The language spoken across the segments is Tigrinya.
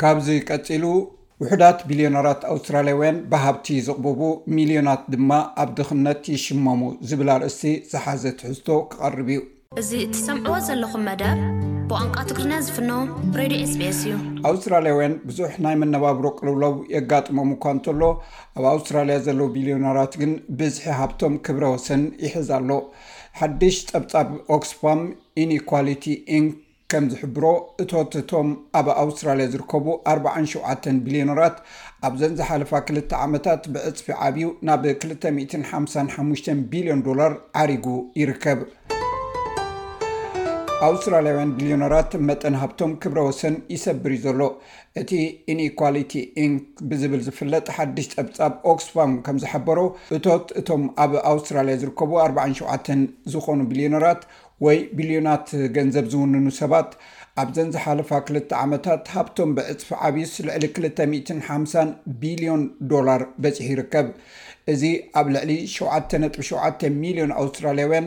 ካብዚ ቀጺሉ ውሑዳት ቢልዮነራት ኣውስትራልያውያን ብሃብቲ ይዝቕብቡ፣ ሚልዮናት ድማ ኣብ ድኽነት ይሽመሙ ዝብል ኣርእስቲ ዝሓዘ ትሕዝቶ ክቐርብ እዩ። እዚ እትሰምዕዎ ዘለኹም መደብ ብቋንቋ ትግርኛ ዝፍኖ ሬድዮ ኤስቢኤስ እዩ። ኣውስትራልያውያን ብዙሕ ናይ መነባብሮ ቅልውላው የጋጥሞም እኳ እንተሎ፣ ኣብ ኣውስትራልያ ዘለዉ ቢልዮነራት ግን ብዝሒ ሃብቶም ክብረ ወሰን ይሕዝ ኣሎ። ሓድሽ ጸብጻብ ኦክስፋም ኢንኢኳሊቲ ኢንክ ከም ዝሕብሮ፣ እቶት እቶም ኣብ ኣውስትራልያ ዝርከቡ ኣርብዓን ሸውዓተን ቢልዮነራት ኣብዘን ዝሓለፋ ክልተ ዓመታት ብዕጽፊ ዓብዩ ናብ ክልተ ሚእትን ሓምሳን ሓሙሽተን ቢልዮን ዶላር ዓሪጉ ይርከብ። ኣውስትራልያውያን ቢልዮነራት መጠን ሃብቶም ክብረ ወሰን ይሰብር እዩ ዘሎ። እቲ ኢንኢኳሊቲ ኢንክ ብዝብል ዝፍለጥ ሓድሽ ጸብጻብ ኦክስፋም ከም ዝሓበሮ እቶት እቶም ኣብ ኣውስትራልያ ዝርከቡ ኣርባዓን ሸውዓተን ዝኾኑ ቢልዮነራት ወይ ቢልዮናት ገንዘብ ዝውንኑ ሰባት ኣብዘን ዝሓለፋ ክልተ ዓመታት ሃብቶም ብዕጽፊ ዓብዩስ ልዕሊ ክልተ ሚእትን ሓምሳን ቢልዮን ዶላር በጺሑ ይርከብ። እዚ ኣብ ልዕሊ ሸውዓተ ነጥቢ ሸውዓተ ሚልዮን ኣውስትራልያውያን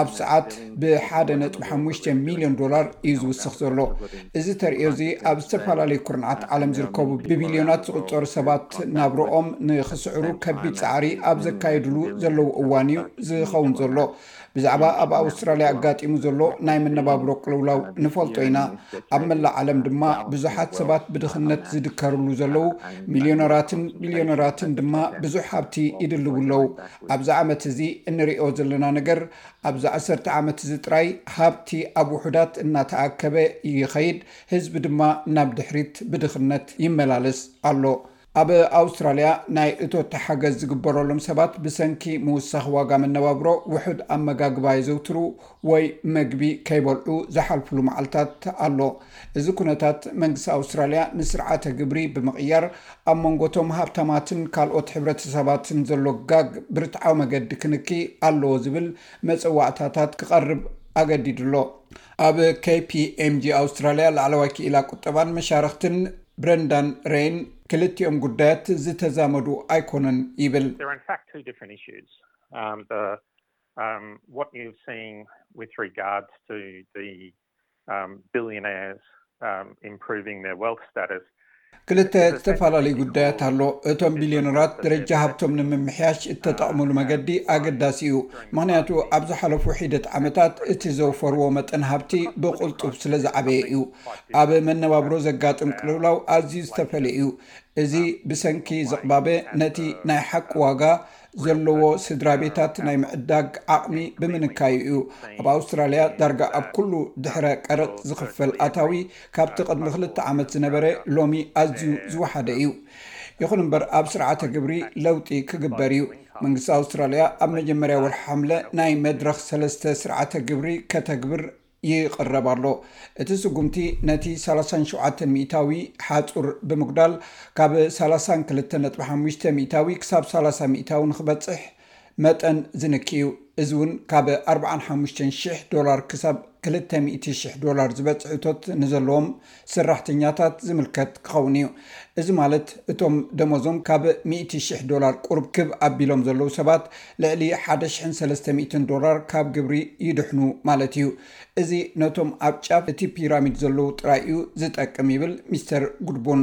ኣብ ሰዓት ብ ሓደ ነጥቢ ሓሙሽተ ሚልዮን ዶላር እዩ ዝውስኽ ዘሎ። እዚ ተርእዮ እዚ ኣብ ዝተፈላለዩ ኩርንዓት ዓለም ዝርከቡ ብቢልዮናት ዝቑጸሩ ሰባት ናብርኦም ንኽስዕሩ ከቢድ ጻዕሪ ኣብ ዘካይድሉ ዘለዉ እዋን እዩ ዝኸውን ዘሎ። ብዛዕባ ኣብ ኣውስትራልያ ኣጋጢሙ ዘሎ ናይ መነባብሮ ቅልውላው ንፈልጦ ኢና። ኣብ መላእ ዓለም ድማ ብዙሓት ሰባት ብድኽነት ዝድከርሉ ዘለዉ፣ ሚልዮነራትን ቢልዮነራትን ድማ ብዙሕ ሃብቲ ይድልቡ ኣለዉ። ኣብዚ ዓመት እዚ እንርእዮ ዘለና ነገር ኣብዚ ዓሰርተ ዓመት እዚ ጥራይ ሃብቲ ኣብ ውሑዳት እናተኣከበ ይኸይድ ህዝቢ ድማ ናብ ድሕሪት ብድኽነት ይመላለስ ኣሎ። ኣብ ኣውስትራልያ ናይ እቶት ሓገዝ ዝግበረሎም ሰባት ብሰንኪ ምውሳኽ ዋጋ መነባብሮ ውሑድ ኣመጋግባ የዘውትሩ ወይ መግቢ ከይበልዑ ዝሓልፍሉ መዓልታት ኣሎ። እዚ ኩነታት መንግስቲ ኣውስትራልያ ንስርዓተ ግብሪ ብምቕያር ኣብ መንጎ እቶም ሃብታማትን ካልኦት ሕብረተሰባትን ዘሎ ጋግ ብርትዓዊ መገዲ ክንኪ ኣለዎ ዝብል መፀዋዕታታት ክቐርብ ኣገዲዱ ኣሎ። ኣብ KPMG ኣውስትራልያ ላዕለዋይ ክኢላ ቁጠባን መሻርኽትን ብረንዳን ሬይን ክልቲኦም ጉዳያት ዝተዛመዱ ኣይኮኑን ይብል። There are in fact two different issues. What you've seen with regards to the ክልተ ዝተፈላለዩ ጉዳያት ኣሎ። እቶም ቢልዮነራት ደረጃ ሃብቶም ንምምሕያሽ እተጠቕሙሉ መገዲ ኣገዳሲ እዩ፣ ምኽንያቱ ኣብ ዝሓለፉ ሒደት ዓመታት እቲ ዘውፈርዎ መጠን ሃብቲ ብቕልጡፍ ስለ ዝዓበየ እዩ። ኣብ መነባብሮ ዘጋጥም ቅልውላው ኣዝዩ ዝተፈልየ እዩ፣ እዚ ብሰንኪ ዝቕባበ ነቲ ናይ ሓቂ ዋጋ ዘለዎ ስድራቤታት ናይ ምዕዳግ ዓቕሚ ብምንካዩ እዩ። ኣብ ኣውስትራልያ ዳርጋ ኣብ ኩሉ ድሕረ ቀረጽ ዝኽፈል ኣታዊ ካብቲ ቅድሚ ክልተ ዓመት ዝነበረ ሎሚ ኣዝዩ ዝወሓደ እዩ። ይኹን እምበር ኣብ ስርዓተ ግብሪ ለውጢ ክግበር እዩ። መንግስቲ ኣውስትራልያ ኣብ መጀመርያ ወርሒ ሓምለ ናይ መድረኽ ሰለስተ ስርዓተ ግብሪ ከተግብር ይቕረብ ኣሎ። እቲ ስጉምቲ ነቲ ሰላሳን ሸውዓተን ሚኢታዊ ሓጹር ብምጉዳል ካብ ሰላሳን ክልተ ነጥቢ ሓሙሽተ ሚኢታዊ ክሳብ ሰላሳ ሚኢታዊ ንኽበጽሕ መጠን ዝንኪ እዩ፣ እዚ እውን ካብ ኣርብዓን ሓሙሽተን ሽሕ ዶላር ክሳብ ክልተ ሚእቲ ሽሕ ዶላር ዝበጽሕ እቶት ንዘለዎም ሰራሕተኛታት ዝምልከት ክኸውን እዩ። እዚ ማለት እቶም ደሞዞም ካብ ሚእቲ ሽሕ ዶላር ቁሩብ ክብ ኣቢሎም ዘለዉ ሰባት ልዕሊ ሓደ ሽሕን ሰለስተ ሚእትን ዶላር ካብ ግብሪ ይድሕኑ ማለት እዩ። እዚ ነቶም ኣብ ጫፍ እቲ ፒራሚድ ዘለዉ ጥራይ እዩ ዝጠቅም ይብል ሚስተር ጉድቡን።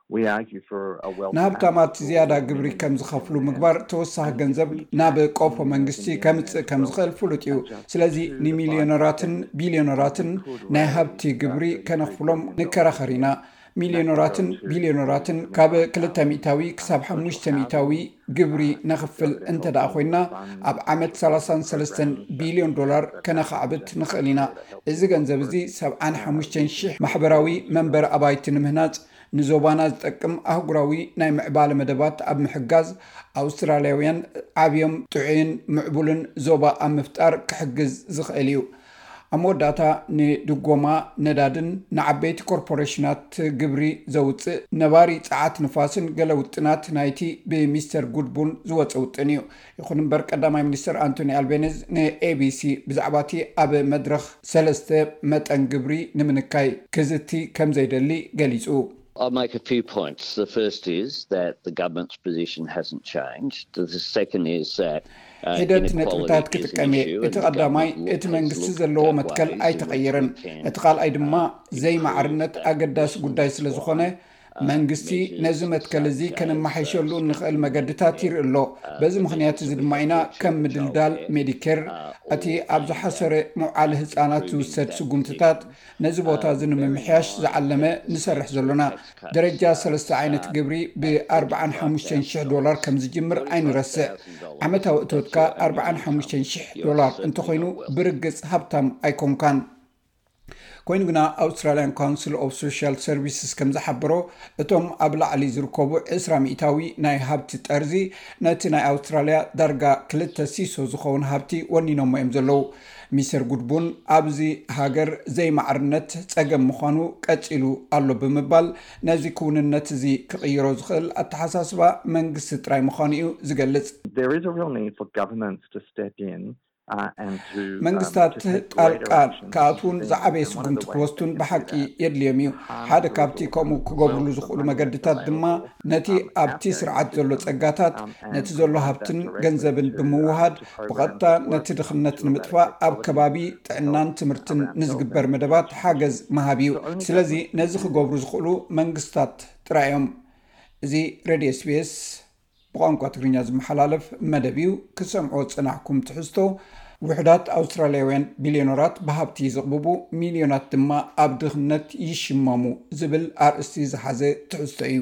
ንሃብታማት ዝያዳ ግብሪ ከም ዝኸፍሉ ምግባር ተወሳኺ ገንዘብ ናብ ቆፎ መንግስቲ ከምጽእ ከም ዝኽእል ፍሉጥ እዩ። ስለዚ ንሚልዮነራትን ቢልዮነራትን ናይ ሃብቲ ግብሪ ከነኽፍሎም ንከራኸር ኢና። ሚልዮነራትን ቢልዮነራትን ካብ ክልተ ሚእታዊ ክሳብ ሓሙሽተ ሚእታዊ ግብሪ ነኽፍል እንተድኣ ኮይንና ኣብ ዓመት ሰላሳን ሰለስተን ቢልዮን ዶላር ከነኻዕብት ንኽእል ኢና። እዚ ገንዘብ እዚ ሰብዓን ሓሙሽተን ሽሕ ማሕበራዊ መንበሪ ኣባይቲ ንምህናጽ ንዞባና ዝጠቅም ኣህጉራዊ ናይ ምዕባለ መደባት ኣብ ምሕጋዝ ኣውስትራልያውያን ዓብዮም ጥዑይን ምዕቡልን ዞባ ኣብ ምፍጣር ክሕግዝ ዝኽእል እዩ። ኣብ መወዳእታ ንድጎማ ነዳድን ንዓበይቲ ኮርፖሬሽናት ግብሪ ዘውጽእ ነባሪ ጸዓት ንፋስን ገለ ውጥናት ናይቲ ብሚስተር ጉድቡን ዝወጸ ውጥን እዩ። ይኹን እምበር ቀዳማይ ሚኒስትር ኣንቶኒ ኣልቤኔዝ ንኤቢሲ ብዛዕባ እቲ ኣብ መድረኽ ሰለስተ መጠን ግብሪ ንምንካይ ክዝቲ ከምዘይደሊ ገሊጹ። I'll make a few points the first is that the government's position hasn't changed the second is that ሒደት ነጥብታት ክጥቀም እየ እቲ ቀዳማይ እቲ መንግስቲ ዘለዎ መትከል ኣይተቐየረን እቲ ካልኣይ ድማ ዘይማዕርነት ኣገዳሲ ጉዳይ ስለዝኾነ መንግስቲ ነዚ መትከል እዚ ከነማሓይሸሉ እንኽእል መገድታት ይርኢ ኣሎ። በዚ ምኽንያት እዚ ድማ ኢና ከም ምድልዳል ሜዲኬር፣ እቲ ኣብ ዝሓሰረ ምውዓል ህጻናት ዝውሰድ ስጉምትታት፣ ነዚ ቦታ እዚ ንምምሕያሽ ዝዓለመ ንሰርሕ ዘሎና። ደረጃ ሰለስተ ዓይነት ግብሪ ብ ኣርብዓን ሓሙሽተን ሽሕ ዶላር ከም ዝጅምር ኣይንረስዕ። ዓመታዊ እቶትካ ኣርብዓን ሓሙሽተን ሽሕ ዶላር እንተኾይኑ ብርግጽ ሃብታም ኣይኮንካን። ኮይኑ ግና ኣውስትራልያን ካውንስል ኦቭ ሶሻል ሰርቪስስ ከም ዝሓበሮ እቶም ኣብ ላዕሊ ዝርከቡ ዕስራ ሚእታዊ ናይ ሃብቲ ጠርዚ ነቲ ናይ ኣውስትራልያ ዳርጋ ክልተ ሲሶ ዝኸውን ሃብቲ ወኒኖሞ እዮም ዘለዉ ሚስተር ጉድቡን ኣብዚ ሃገር ዘይማዕርነት ጸገም ምዃኑ ቀጺሉ ኣሎ ብምባል ነዚ ክውንነት እዚ ክቕይሮ ዝኽእል ኣተሓሳስባ መንግስቲ ጥራይ ምዃኑ እዩ ዝገልጽ There is a real need for governments to step in መንግስታት ጣልቃ ክኣትዉን ዝዓበየ ስጉምቲ ክወስዱን ብሓቂ የድልዮም እዩ። ሓደ ካብቲ ከምኡ ክገብርሉ ዝኽእሉ መገድታት ድማ ነቲ ኣብቲ ስርዓት ዘሎ ጸጋታት፣ ነቲ ዘሎ ሃብትን ገንዘብን ብምውህሃድ ብቐጥታ ነቲ ድኽነት ንምጥፋእ ኣብ ከባቢ ጥዕናን ትምህርትን ንዝግበር መደባት ሓገዝ ምሃብ እዩ። ስለዚ ነዚ ክገብሩ ዝኽእሉ መንግስታት ጥራይ እዮም። እዚ ሬድዮ ኤስቢኤስ ብቋንቋ ትግርኛ ዝመሓላለፍ መደብ እዩ ክሰምዖ ዝጸናሕኩም ትሕዝቶ ውሕዳት ኣውስትራልያውያን ቢልዮኖራት ብሃብቲ ይዝቕብቡ ሚልዮናት ድማ ኣብ ድኽነት ይሽመሙ ዝብል ኣርእስቲ ዝሓዘ ትሕዝቶ እዩ